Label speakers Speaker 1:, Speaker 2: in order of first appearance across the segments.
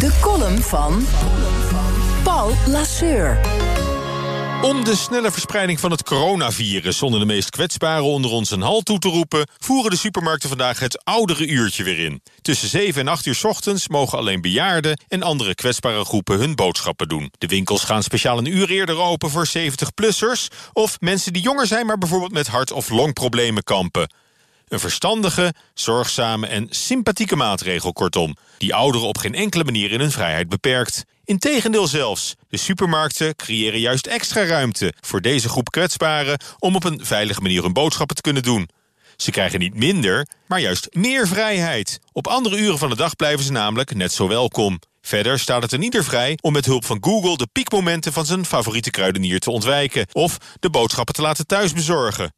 Speaker 1: De column van Paul Lasseur.
Speaker 2: Om de snelle verspreiding van het coronavirus onder de meest kwetsbaren onder ons een halt toe te roepen, voeren de supermarkten vandaag het oudere uurtje weer in. Tussen 7 en 8 uur ochtends mogen alleen bejaarden en andere kwetsbare groepen hun boodschappen doen. De winkels gaan speciaal een uur eerder open voor 70-plussers of mensen die jonger zijn, maar bijvoorbeeld met hart- of longproblemen kampen. Een verstandige, zorgzame en sympathieke maatregel, kortom, die ouderen op geen enkele manier in hun vrijheid beperkt. Integendeel zelfs, de supermarkten creëren juist extra ruimte voor deze groep kwetsbaren om op een veilige manier hun boodschappen te kunnen doen. Ze krijgen niet minder, maar juist meer vrijheid. Op andere uren van de dag blijven ze namelijk net zo welkom. Verder staat het er ieder vrij om met hulp van Google de piekmomenten van zijn favoriete kruidenier te ontwijken of de boodschappen te laten thuisbezorgen.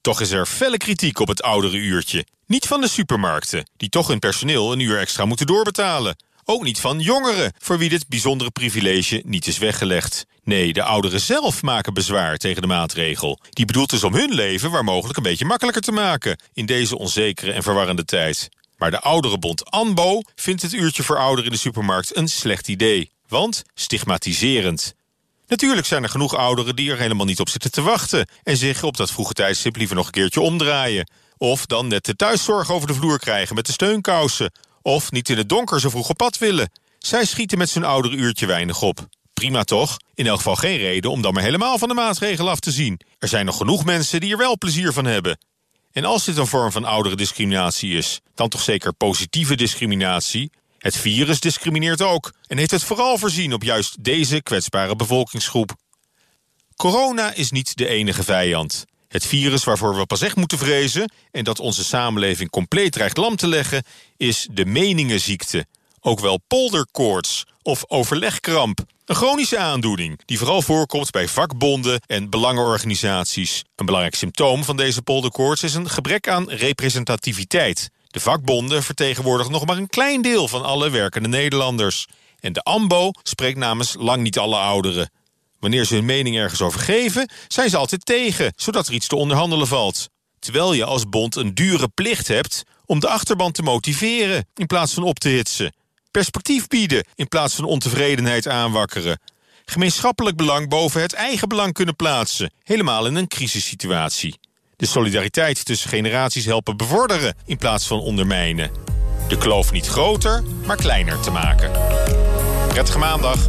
Speaker 2: Toch is er felle kritiek op het oudere uurtje. Niet van de supermarkten, die toch hun personeel een uur extra moeten doorbetalen. Ook niet van jongeren, voor wie dit bijzondere privilege niet is weggelegd. Nee, de ouderen zelf maken bezwaar tegen de maatregel. Die bedoelt dus om hun leven waar mogelijk een beetje makkelijker te maken... in deze onzekere en verwarrende tijd. Maar de ouderenbond ANBO vindt het uurtje voor ouderen in de supermarkt een slecht idee. Want stigmatiserend. Natuurlijk zijn er genoeg ouderen die er helemaal niet op zitten te wachten... en zich op dat vroege tijdstip liever nog een keertje omdraaien. Of dan net de thuiszorg over de vloer krijgen met de steunkousen. Of niet in het donker zo vroeg op pad willen. Zij schieten met zijn oudere uurtje weinig op. Prima toch? In elk geval geen reden om dan maar helemaal van de maatregel af te zien. Er zijn nog genoeg mensen die er wel plezier van hebben. En als dit een vorm van oudere discriminatie is... dan toch zeker positieve discriminatie... Het virus discrimineert ook en heeft het vooral voorzien op juist deze kwetsbare bevolkingsgroep. Corona is niet de enige vijand. Het virus waarvoor we pas echt moeten vrezen en dat onze samenleving compleet dreigt lam te leggen, is de meningenziekte, ook wel polderkoorts of overlegkramp. Een chronische aandoening die vooral voorkomt bij vakbonden en belangenorganisaties. Een belangrijk symptoom van deze polderkoorts is een gebrek aan representativiteit. De vakbonden vertegenwoordigen nog maar een klein deel van alle werkende Nederlanders. En de AMBO spreekt namens lang niet alle ouderen. Wanneer ze hun mening ergens over geven, zijn ze altijd tegen, zodat er iets te onderhandelen valt. Terwijl je als bond een dure plicht hebt om de achterban te motiveren in plaats van op te hitsen. Perspectief bieden in plaats van ontevredenheid aanwakkeren. Gemeenschappelijk belang boven het eigen belang kunnen plaatsen, helemaal in een crisissituatie. De solidariteit tussen generaties helpen bevorderen in plaats van ondermijnen. De kloof niet groter, maar kleiner te maken. Prettige maandag.